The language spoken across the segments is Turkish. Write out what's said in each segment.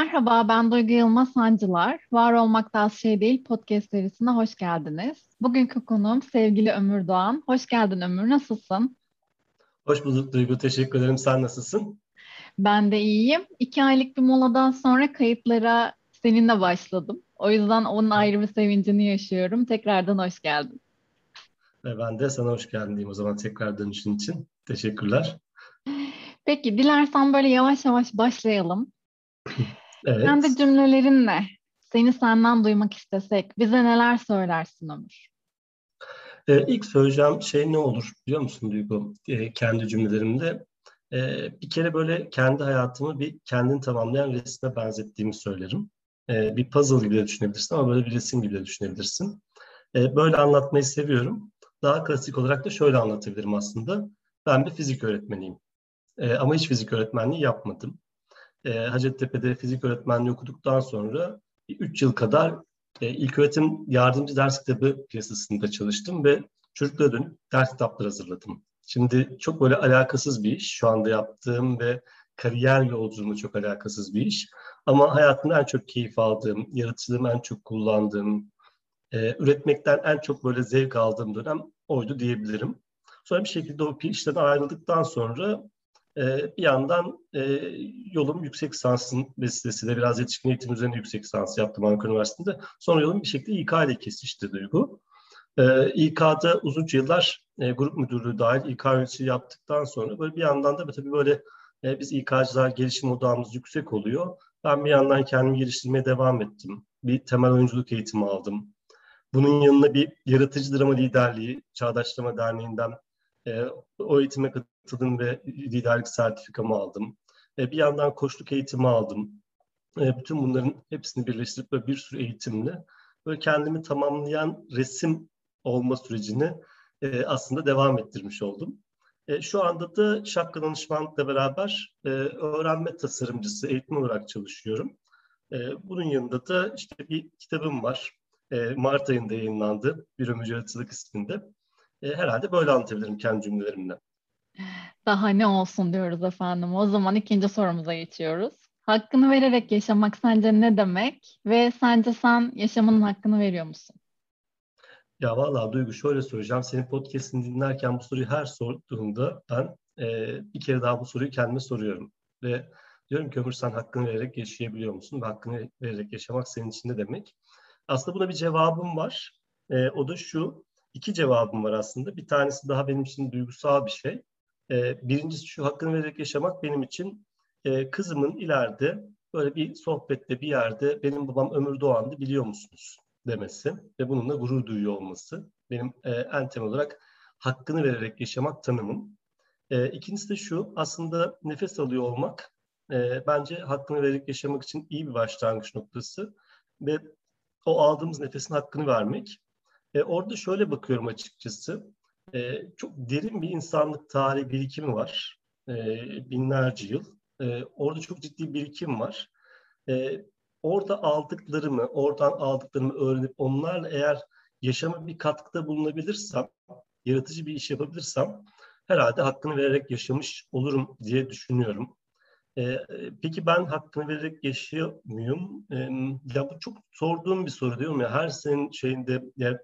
Merhaba, ben Duygu Yılmaz Sancılar. Var Olmak da Az Şey Değil podcast serisine hoş geldiniz. Bugünkü konuğum sevgili Ömür Doğan. Hoş geldin Ömür, nasılsın? Hoş bulduk Duygu, teşekkür ederim. Sen nasılsın? Ben de iyiyim. İki aylık bir moladan sonra kayıtlara seninle başladım. O yüzden onun ayrı bir sevincini yaşıyorum. Tekrardan hoş geldin. Ve ben de sana hoş geldin diyeyim o zaman tekrar dönüşün için. Teşekkürler. Peki, dilersen böyle yavaş yavaş başlayalım. Evet. Kendi cümlelerinle seni senden duymak istesek bize neler söylersin Ömür? Ee, ilk söyleyeceğim şey ne olur biliyor musun Duygu? Ee, kendi cümlelerimde. Ee, bir kere böyle kendi hayatımı bir kendini tamamlayan resme benzettiğimi söylerim. Ee, bir puzzle gibi de düşünebilirsin ama böyle bir resim gibi de düşünebilirsin. Ee, böyle anlatmayı seviyorum. Daha klasik olarak da şöyle anlatabilirim aslında. Ben bir fizik öğretmeniyim. Ee, ama hiç fizik öğretmenliği yapmadım e, Hacettepe'de fizik öğretmenliği okuduktan sonra 3 yıl kadar e, ilk öğretim yardımcı ders kitabı piyasasında çalıştım ve çocuklara dönüp ders kitapları hazırladım. Şimdi çok böyle alakasız bir iş şu anda yaptığım ve kariyer yolculuğumla çok alakasız bir iş. Ama hayatımda en çok keyif aldığım, yaratıcılığımı en çok kullandığım, e, üretmekten en çok böyle zevk aldığım dönem oydu diyebilirim. Sonra bir şekilde o işten ayrıldıktan sonra ee, bir yandan e, yolum yüksek lisansın vesilesiyle biraz yetişkin eğitim üzerine yüksek lisans yaptım Ankara Üniversitesi'nde. Sonra yolum bir şekilde İK ile kesişti Duygu. Ee, İK'da uzunca yıllar e, grup müdürlüğü dahil İK yöneticiliği yaptıktan sonra böyle bir yandan da tabii böyle e, biz İK'cılar gelişim odağımız yüksek oluyor. Ben bir yandan kendimi geliştirmeye devam ettim. Bir temel oyunculuk eğitimi aldım. Bunun yanına bir yaratıcı drama liderliği Çağdaş Drama Derneği'nden e, o eğitime katıldım ve liderlik sertifikamı aldım. E, bir yandan koçluk eğitimi aldım. E, bütün bunların hepsini birleştirip böyle bir sürü eğitimle böyle kendimi tamamlayan resim olma sürecini e, aslında devam ettirmiş oldum. Şu anda da Şapka Danışmanlık'la beraber öğrenme tasarımcısı, eğitim olarak çalışıyorum. Bunun yanında da işte bir kitabım var. Mart ayında yayınlandı. Bir Ömür Yaratıcılık isminde. Herhalde böyle anlatabilirim kendi cümlelerimle. Daha ne olsun diyoruz efendim. O zaman ikinci sorumuza geçiyoruz. Hakkını vererek yaşamak sence ne demek? Ve sence sen yaşamının hakkını veriyor musun? Ya vallahi Duygu şöyle söyleyeceğim. Senin podcast'ini dinlerken bu soruyu her sorduğunda ben e, bir kere daha bu soruyu kendime soruyorum. Ve diyorum ki Ömür sen hakkını vererek yaşayabiliyor musun? Ve hakkını vererek yaşamak senin için ne demek? Aslında buna bir cevabım var. E, o da şu. İki cevabım var aslında. Bir tanesi daha benim için duygusal bir şey. E, birincisi şu hakkını vererek yaşamak benim için e, kızımın ileride böyle bir sohbette bir yerde benim babam Ömür Doğan'dı biliyor musunuz demesi ve bununla gurur duyuyor olması. Benim e, en temel olarak hakkını vererek yaşamak tanımım. E, ikincisi de şu aslında nefes alıyor olmak e, bence hakkını vererek yaşamak için iyi bir başlangıç noktası ve o aldığımız nefesin hakkını vermek. E, orada şöyle bakıyorum açıkçası. E, çok derin bir insanlık tarihi birikimi var. E, binlerce yıl. E, orada çok ciddi birikim var. E, orada aldıklarımı, oradan aldıklarımı öğrenip onlarla eğer yaşama bir katkıda bulunabilirsem, yaratıcı bir iş yapabilirsem herhalde hakkını vererek yaşamış olurum diye düşünüyorum. E, peki ben hakkını vererek yaşıyor muyum? E, ya bu çok sorduğum bir soru diyorum ya. Her senin şeyinde yani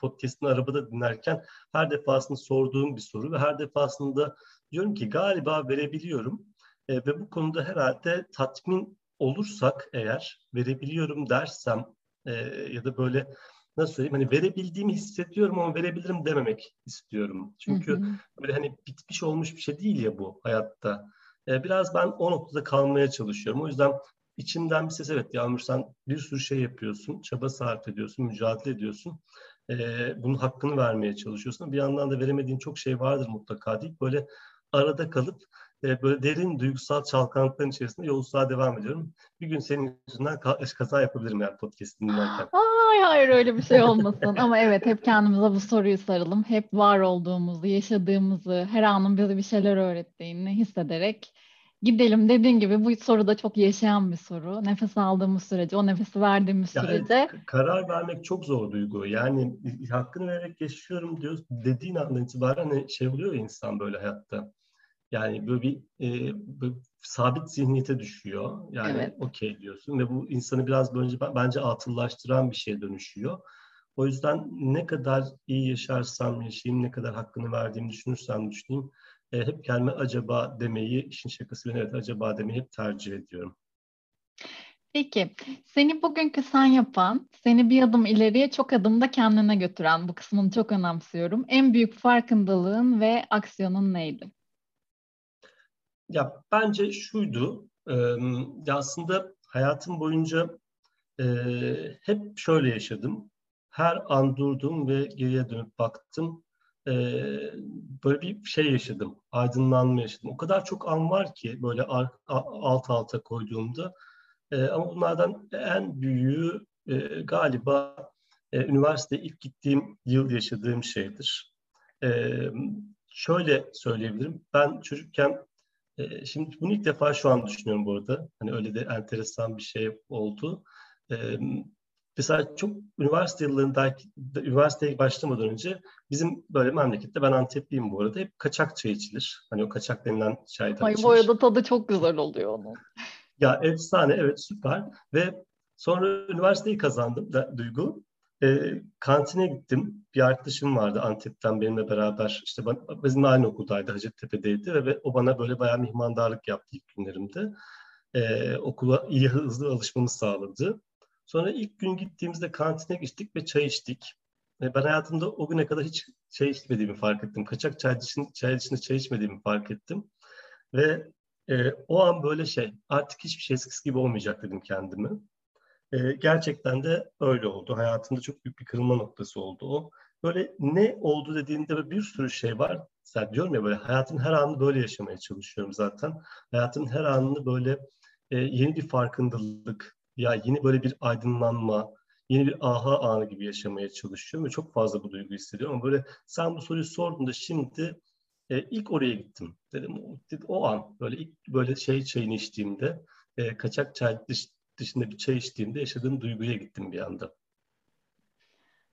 podcast'ını arabada dinlerken her defasında sorduğum bir soru ve her defasında diyorum ki galiba verebiliyorum. E, ve bu konuda herhalde tatmin olursak eğer verebiliyorum dersem e, ya da böyle nasıl söyleyeyim hani verebildiğimi hissediyorum ama verebilirim dememek istiyorum. Çünkü hı hı. böyle hani bitmiş olmuş bir şey değil ya bu hayatta. E, biraz ben o noktada kalmaya çalışıyorum. O yüzden içimden bir ses evet Yağmur sen bir sürü şey yapıyorsun, çaba sarf ediyorsun, mücadele ediyorsun. E, bunun hakkını vermeye çalışıyorsun. Bir yandan da veremediğin çok şey vardır mutlaka deyip böyle arada kalıp e, böyle derin duygusal çalkantıların içerisinde yolculuğa devam ediyorum. Bir gün senin yüzünden kaza yapabilirim yani podcast'ini dinlerken. Ay hayır öyle bir şey olmasın. Ama evet hep kendimize bu soruyu saralım. Hep var olduğumuzu, yaşadığımızı, her anın bize bir şeyler öğrettiğini hissederek gidelim. Dediğin gibi bu soru da çok yaşayan bir soru. Nefes aldığımız sürece, o nefesi verdiğimiz yani, sürece. Karar vermek çok zor duygu. Yani hakkını vererek yaşıyorum diyoruz. Dediğin andan itibaren hani şey oluyor ya insan böyle hayatta. Yani böyle bir e, böyle sabit zihniyete düşüyor. Yani evet. okey diyorsun ve bu insanı biraz önce bence atıllaştıran bir şeye dönüşüyor. O yüzden ne kadar iyi yaşarsam yaşayayım, ne kadar hakkını verdiğimi düşünürsem düşüneyim, e, hep kendime acaba demeyi, işin şakası ben evet acaba demeyi hep tercih ediyorum. Peki, seni bugünkü sen yapan, seni bir adım ileriye çok adımda kendine götüren, bu kısmını çok önemsiyorum. En büyük farkındalığın ve aksiyonun neydi? Ya bence şuydu, e, ya aslında hayatım boyunca e, hep şöyle yaşadım. Her an durdum ve geriye dönüp baktım. E, böyle bir şey yaşadım, aydınlanma yaşadım. O kadar çok an var ki böyle alt alta koyduğumda. E, ama bunlardan en büyüğü e, galiba e, üniversite ilk gittiğim yıl yaşadığım şeydir. E, şöyle söyleyebilirim. Ben çocukken e, şimdi bunu ilk defa şu an düşünüyorum bu arada. Hani öyle de enteresan bir şey oldu. E, mesela çok üniversite yıllarında, üniversiteye başlamadan önce bizim böyle memlekette, ben Antepliyim bu arada, hep kaçak çay içilir. Hani o kaçak denilen çaydan Ay, içilir. Bu arada tadı çok güzel oluyor onun. Ya efsane, evet süper. Ve sonra üniversiteyi kazandım da, Duygu. E, kantine gittim. Bir arkadaşım vardı Antep'ten benimle beraber. İşte ben, bizimle aynı okuldaydı, Hacettepe'deydi ve, o bana böyle bayağı mihmandarlık yaptı ilk günlerimde. E, okula iyi hızlı alışmamı sağladı. Sonra ilk gün gittiğimizde kantine gittik ve çay içtik. E, ben hayatımda o güne kadar hiç çay içmediğimi fark ettim. Kaçak çay dışında çay, dışında çay içmediğimi fark ettim. Ve e, o an böyle şey, artık hiçbir şey eskisi gibi olmayacak dedim kendime. E, gerçekten de öyle oldu. Hayatımda çok büyük bir kırılma noktası oldu o. Böyle ne oldu dediğinde bir sürü şey var. Sen diyorum ya böyle hayatın her anını böyle yaşamaya çalışıyorum zaten. Hayatın her anını böyle e, yeni bir farkındalık, ya yeni böyle bir aydınlanma, yeni bir aha anı gibi yaşamaya çalışıyorum ve çok fazla bu duygu hissediyorum. Ama böyle sen bu soruyu sorduğunda şimdi e, ilk oraya gittim. Dedim o, o an böyle ilk böyle şey çayını içtiğimde e, kaçak çay dışında bir çay içtiğimde yaşadığım duyguya gittim bir anda.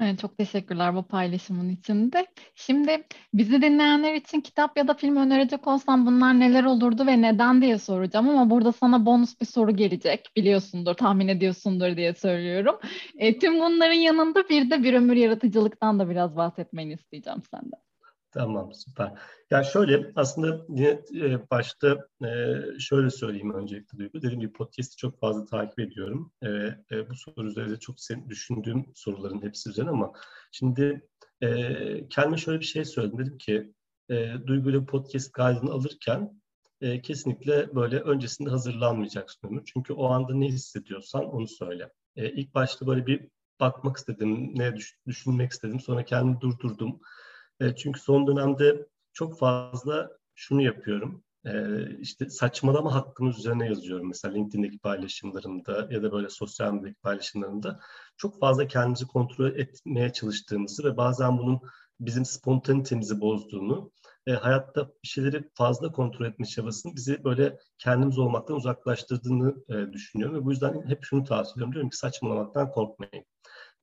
Evet, çok teşekkürler bu paylaşımın içinde. Şimdi bizi dinleyenler için kitap ya da film önerecek olsam bunlar neler olurdu ve neden diye soracağım ama burada sana bonus bir soru gelecek. Biliyorsundur, tahmin ediyorsundur diye söylüyorum. E, tüm bunların yanında bir de bir ömür yaratıcılıktan da biraz bahsetmeni isteyeceğim senden. Tamam süper. Ya şöyle aslında yine e, başta e, şöyle söyleyeyim öncelikle Duygu. Dediğim gibi podcast'i çok fazla takip ediyorum. E, e, bu soru üzerinde çok düşündüğüm soruların hepsi üzerine ama şimdi e, kendime şöyle bir şey söyledim. Dedim ki e, Duygu ile podcast kaydını alırken e, kesinlikle böyle öncesinde hazırlanmayacaksın Ömür. Çünkü o anda ne hissediyorsan onu söyle. E, ilk başta böyle bir bakmak istedim, ne düş, düşünmek istedim. Sonra kendimi durdurdum e, çünkü son dönemde çok fazla şunu yapıyorum. E, işte saçmalama hakkımız üzerine yazıyorum. Mesela LinkedIn'deki paylaşımlarımda ya da böyle sosyal medyadaki paylaşımlarımda çok fazla kendimizi kontrol etmeye çalıştığımızı ve bazen bunun bizim spontanitemizi bozduğunu, e, hayatta bir şeyleri fazla kontrol etme çabasının bizi böyle kendimiz olmaktan uzaklaştırdığını e, düşünüyorum ve bu yüzden hep şunu tavsiye ediyorum. Diyorum ki saçmalamaktan korkmayın.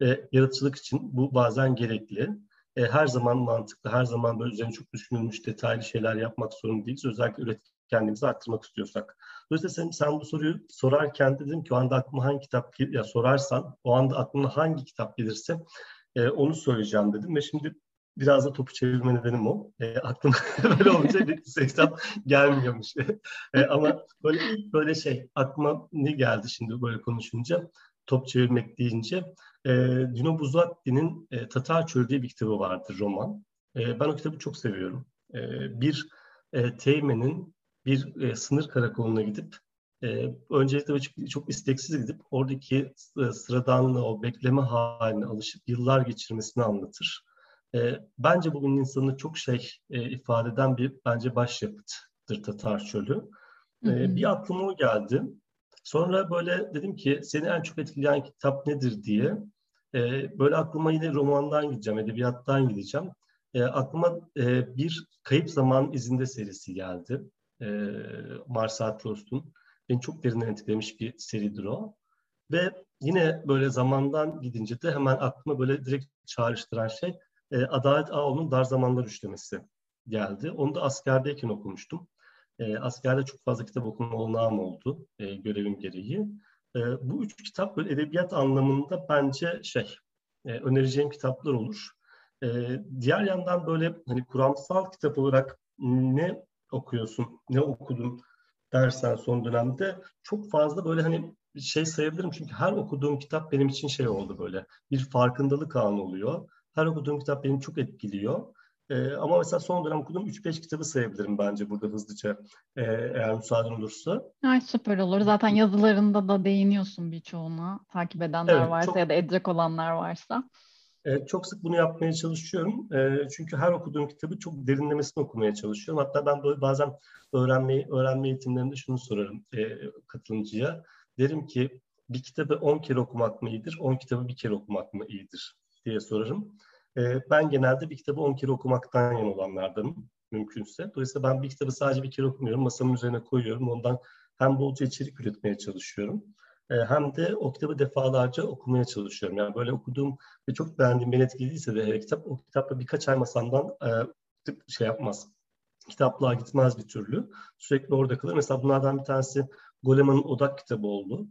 E, yaratıcılık için bu bazen gerekli e, her zaman mantıklı, her zaman böyle üzerine çok düşünülmüş detaylı şeyler yapmak zorunda değiliz. Özellikle üretkenliğimizi arttırmak istiyorsak. Dolayısıyla sen, sen bu soruyu sorarken dedim ki o anda aklıma hangi kitap ya sorarsan o anda aklıma hangi kitap gelirse e, onu söyleyeceğim dedim ve şimdi biraz da topu çevirme nedenim o. E, aklıma böyle olunca bir kitap gelmiyormuş. e, ama böyle böyle şey aklıma ne geldi şimdi böyle konuşunca top çevirmek deyince e, Dino Buzzatti'nin e, Tatar Çölü diye bir kitabı vardır roman. E, ben o kitabı çok seviyorum. E, bir e, teğmenin bir e, sınır karakoluna gidip e, öncelikle çok, çok isteksiz gidip oradaki e, sıradanlığı, o bekleme haline alışıp yıllar geçirmesini anlatır. E, bence bugün insanı çok şey e, ifade eden bir bence başyapıttır Tatar Çölü. E, bir aklıma o geldi. Sonra böyle dedim ki seni en çok etkileyen kitap nedir diye. E, böyle aklıma yine romandan gideceğim, edebiyattan gideceğim. E, aklıma e, bir Kayıp Zaman izinde serisi geldi. E, Marcel Proust'un. Beni çok derinden etkilemiş bir seridir o. Ve yine böyle zamandan gidince de hemen aklıma böyle direkt çağrıştıran şey e, Adalet Ağoğlu'nun Dar Zamanlar Üçlemesi geldi. Onu da askerdeyken okumuştum. E, askerde çok fazla kitap okuma olanağım oldu e, görevim gereği. E, bu üç kitap böyle edebiyat anlamında bence şey e, önereceğim kitaplar olur. E, diğer yandan böyle hani kuramsal kitap olarak ne okuyorsun, ne okudun dersen son dönemde çok fazla böyle hani şey sayabilirim çünkü her okuduğum kitap benim için şey oldu böyle bir farkındalık anı oluyor. Her okuduğum kitap beni çok etkiliyor. Ee, ama mesela son dönem okuduğum 3-5 kitabı sayabilirim bence burada hızlıca e, eğer müsaaden olursa. Ay süper olur. Zaten yazılarında da değiniyorsun birçoğuna. Takip edenler evet, varsa çok... ya da edecek olanlar varsa. E, çok sık bunu yapmaya çalışıyorum. E, çünkü her okuduğum kitabı çok derinlemesine okumaya çalışıyorum. Hatta ben böyle bazen öğrenme, öğrenme eğitimlerinde şunu sorarım e, katılımcıya. Derim ki bir kitabı 10 kere okumak mı iyidir, 10 kitabı bir kere okumak mı iyidir diye sorarım. E, ben genelde bir kitabı 10 kere okumaktan yan olanlardanım mümkünse. Dolayısıyla ben bir kitabı sadece bir kere okumuyorum, masamın üzerine koyuyorum. Ondan hem bolca içerik üretmeye çalışıyorum e, hem de o kitabı defalarca okumaya çalışıyorum. Yani böyle okuduğum ve çok beğendiğim, beni etkilediyse de kitap, o kitapla birkaç ay masamdan e, şey yapmaz. Kitaplığa gitmez bir türlü. Sürekli orada kalır. Mesela bunlardan bir tanesi Goleman'ın Odak kitabı oldu.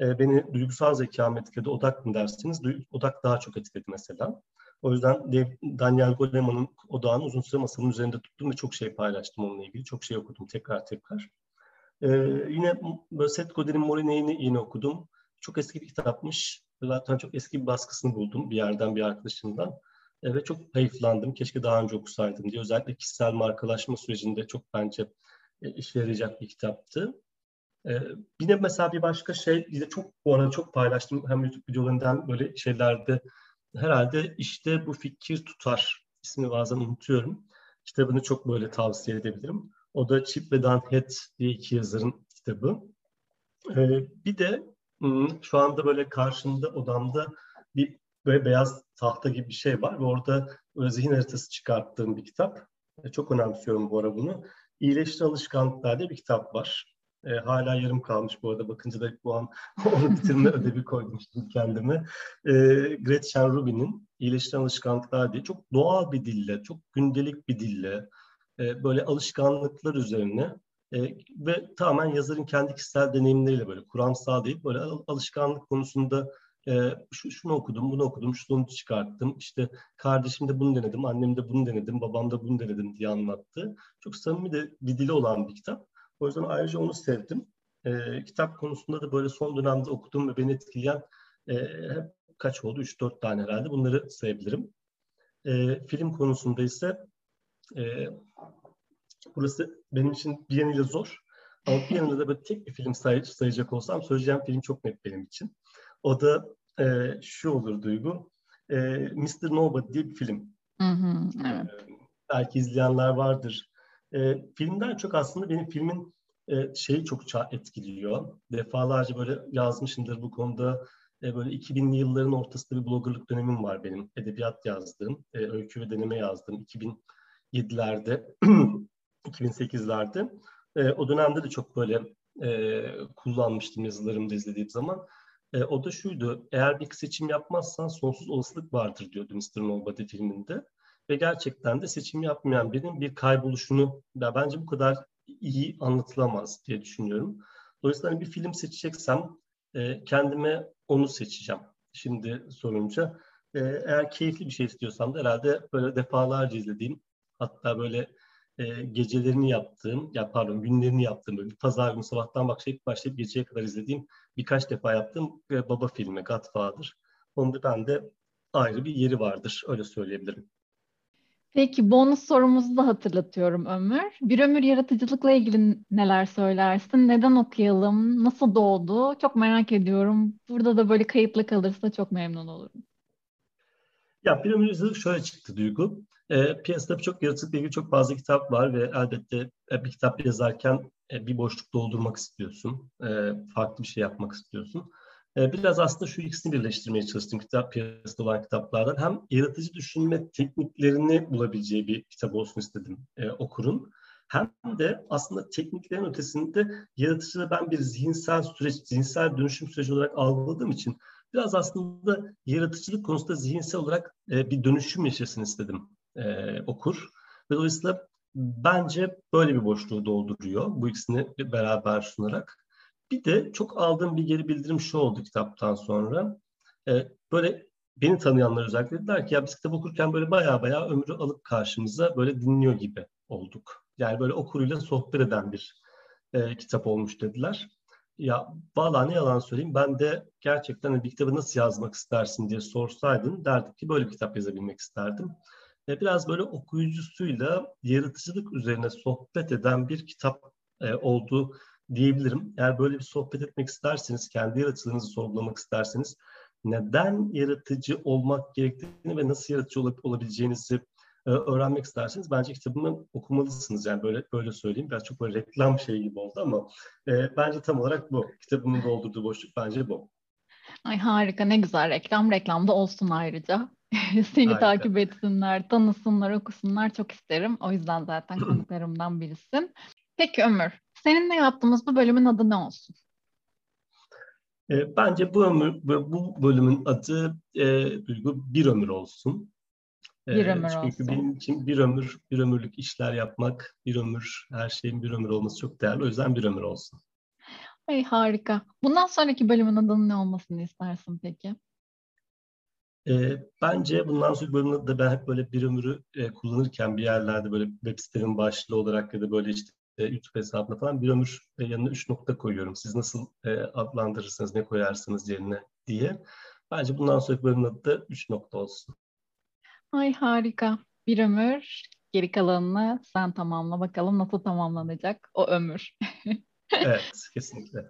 E, beni duygusal zekam etkiledi. Odak mı dersiniz? Odak daha çok etkiledi mesela. O yüzden Daniel Goleman'ın odağını uzun süre masamın üzerinde tuttum ve çok şey paylaştım onunla ilgili. Çok şey okudum tekrar tekrar. Ee, yine Seth Godin'in Morine'ini yine okudum. Çok eski bir kitapmış. Zaten çok eski bir baskısını buldum bir yerden bir arkadaşımdan. Ee, ve çok hayıflandım. Keşke daha önce okusaydım diye. Özellikle kişisel markalaşma sürecinde çok bence e, işe yarayacak bir kitaptı. Ee, yine mesela bir başka şey, yine çok bu arada çok paylaştım hem YouTube videolarından böyle şeylerde herhalde işte bu fikir tutar ismini bazen unutuyorum. Kitabını çok böyle tavsiye edebilirim. O da Chip ve Dan Head diye iki yazarın kitabı. Ee, bir de şu anda böyle karşımda odamda bir böyle beyaz tahta gibi bir şey var ve orada zihin haritası çıkarttığım bir kitap. Çok önemsiyorum bu ara bunu. İyileştir Alışkanlıklar diye bir kitap var. E, hala yarım kalmış bu arada. Bakınca da bu an onu bitirme ödevi koydum kendime. E, Gretchen Rubin'in İyileştiren Alışkanlıklar diye çok doğal bir dille, çok gündelik bir dille, e, böyle alışkanlıklar üzerine e, ve tamamen yazarın kendi kişisel deneyimleriyle böyle kuramsal değil böyle alışkanlık konusunda e, şu, şunu okudum, bunu okudum, şunu çıkarttım. İşte kardeşim de bunu denedim, annem de bunu denedim, babam da bunu denedim diye anlattı. Çok samimi de bir dili olan bir kitap. O yüzden ayrıca onu sevdim. E, kitap konusunda da böyle son dönemde okudum ve beni etkileyen e, kaç oldu? 3-4 tane herhalde. Bunları sayabilirim. E, film konusunda ise e, burası benim için bir yanıyla zor. Ama bir yanıyla da böyle tek bir film say sayacak olsam söyleyeceğim film çok net benim için. O da e, şu olur Duygu. E, Mr. Nobody diye bir film. Hı hı, evet. E, belki izleyenler vardır. E, filmden çok aslında benim filmin e, şeyi çok etkiliyor. Defalarca böyle yazmışımdır bu konuda. E, böyle 2000'li yılların ortasında bir bloggerlık dönemim var benim. Edebiyat yazdığım, e, öykü ve deneme yazdığım. 2000 2007'lerde, 2008'lerde. E, o dönemde de çok böyle e, kullanmıştım yazılarımda izlediğim zaman. E, o da şuydu, eğer bir seçim yapmazsan sonsuz olasılık vardır diyordu Mr. Nobody filminde. Ve gerçekten de seçim yapmayan birinin bir kayboluşunu, ya bence bu kadar iyi anlatılamaz diye düşünüyorum. Dolayısıyla hani bir film seçeceksem e, kendime onu seçeceğim. Şimdi sorunca. E, eğer keyifli bir şey istiyorsam da herhalde böyle defalarca izlediğim Hatta böyle e, gecelerini yaptığım, ya pardon günlerini yaptığım, böyle bir pazar günü sabahtan başlayıp başlayıp geceye kadar izlediğim birkaç defa yaptığım e, baba filmi Godfather. Onda bende ayrı bir yeri vardır, öyle söyleyebilirim. Peki bonus sorumuzu da hatırlatıyorum Ömür. Bir ömür yaratıcılıkla ilgili neler söylersin? Neden okuyalım? Nasıl doğdu? Çok merak ediyorum. Burada da böyle kayıtlı kalırsa çok memnun olurum. Ya bir ömür yaratıcılık şöyle çıktı Duygu. E, piyasada çok yaratıcılıkla ilgili çok fazla kitap var ve elbette e, bir kitap yazarken e, bir boşluk doldurmak istiyorsun. E, farklı bir şey yapmak istiyorsun. E, biraz aslında şu ikisini birleştirmeye çalıştım kitap piyasada olan kitaplardan. Hem yaratıcı düşünme tekniklerini bulabileceği bir kitap olsun istedim e, okurun. Hem de aslında tekniklerin ötesinde yaratıcılığı ben bir zihinsel süreç, zihinsel dönüşüm süreci olarak algıladığım için biraz aslında yaratıcılık konusunda zihinsel olarak e, bir dönüşüm yaşasın istedim e, okur. Ve dolayısıyla bence böyle bir boşluğu dolduruyor bu ikisini beraber sunarak. Bir de çok aldığım bir geri bildirim şu oldu kitaptan sonra. Ee, böyle beni tanıyanlar özellikle dediler ki ya biz kitap okurken böyle baya baya ömrü alıp karşımıza böyle dinliyor gibi olduk. Yani böyle okuruyla sohbet eden bir e, kitap olmuş dediler. Ya valla ne yalan söyleyeyim ben de gerçekten bir kitabı nasıl yazmak istersin diye sorsaydın derdim ki böyle bir kitap yazabilmek isterdim. E, biraz böyle okuyucusuyla yaratıcılık üzerine sohbet eden bir kitap e, oldu diyebilirim. Eğer böyle bir sohbet etmek isterseniz, kendi yaratıcılığınızı sorgulamak isterseniz neden yaratıcı olmak gerektiğini ve nasıl yaratıcı olup olabileceğinizi e, öğrenmek isterseniz bence kitabımı okumalısınız. Yani böyle böyle söyleyeyim. Biraz çok böyle reklam şeyi gibi oldu ama e, bence tam olarak bu. Kitabımın doldurduğu boşluk bence bu. Ay harika ne güzel reklam. Reklamda olsun ayrıca. Seni harika. takip etsinler, tanısınlar, okusunlar çok isterim. O yüzden zaten konuklarımdan birisin. Peki Ömür, seninle yaptığımız bu bölümün adı ne olsun? E, bence bu ömür, bu bölümün adı e, Duygu bir ömür olsun. E, bir ömür Çünkü olsun. benim için bir ömür, bir ömürlük işler yapmak, bir ömür, her şeyin bir ömür olması çok değerli. O yüzden bir ömür olsun. Ay harika. Bundan sonraki bölümün adının ne olmasını istersin peki? E, bence bundan sonraki bölümde de ben hep böyle bir ömürü e, kullanırken bir yerlerde böyle web sitenin başlığı olarak ya da böyle işte e, YouTube hesabına falan bir ömür e, yanına üç nokta koyuyorum. Siz nasıl e, adlandırırsınız, ne koyarsınız yerine diye. Bence bundan sonraki bölümün adı da üç nokta olsun. Ay harika. Bir ömür. Geri kalanını sen tamamla bakalım nasıl tamamlanacak o ömür. evet, kesinlikle.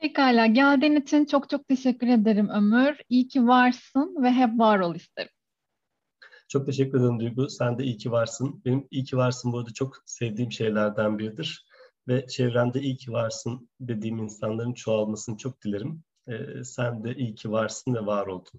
Pekala. Geldiğin için çok çok teşekkür ederim Ömür. İyi ki varsın ve hep var ol isterim. Çok teşekkür ederim Duygu. Sen de iyi ki varsın. Benim iyi ki varsın bu arada çok sevdiğim şeylerden biridir. Ve çevremde iyi ki varsın dediğim insanların çoğalmasını çok dilerim. Ee, sen de iyi ki varsın ve var oldun.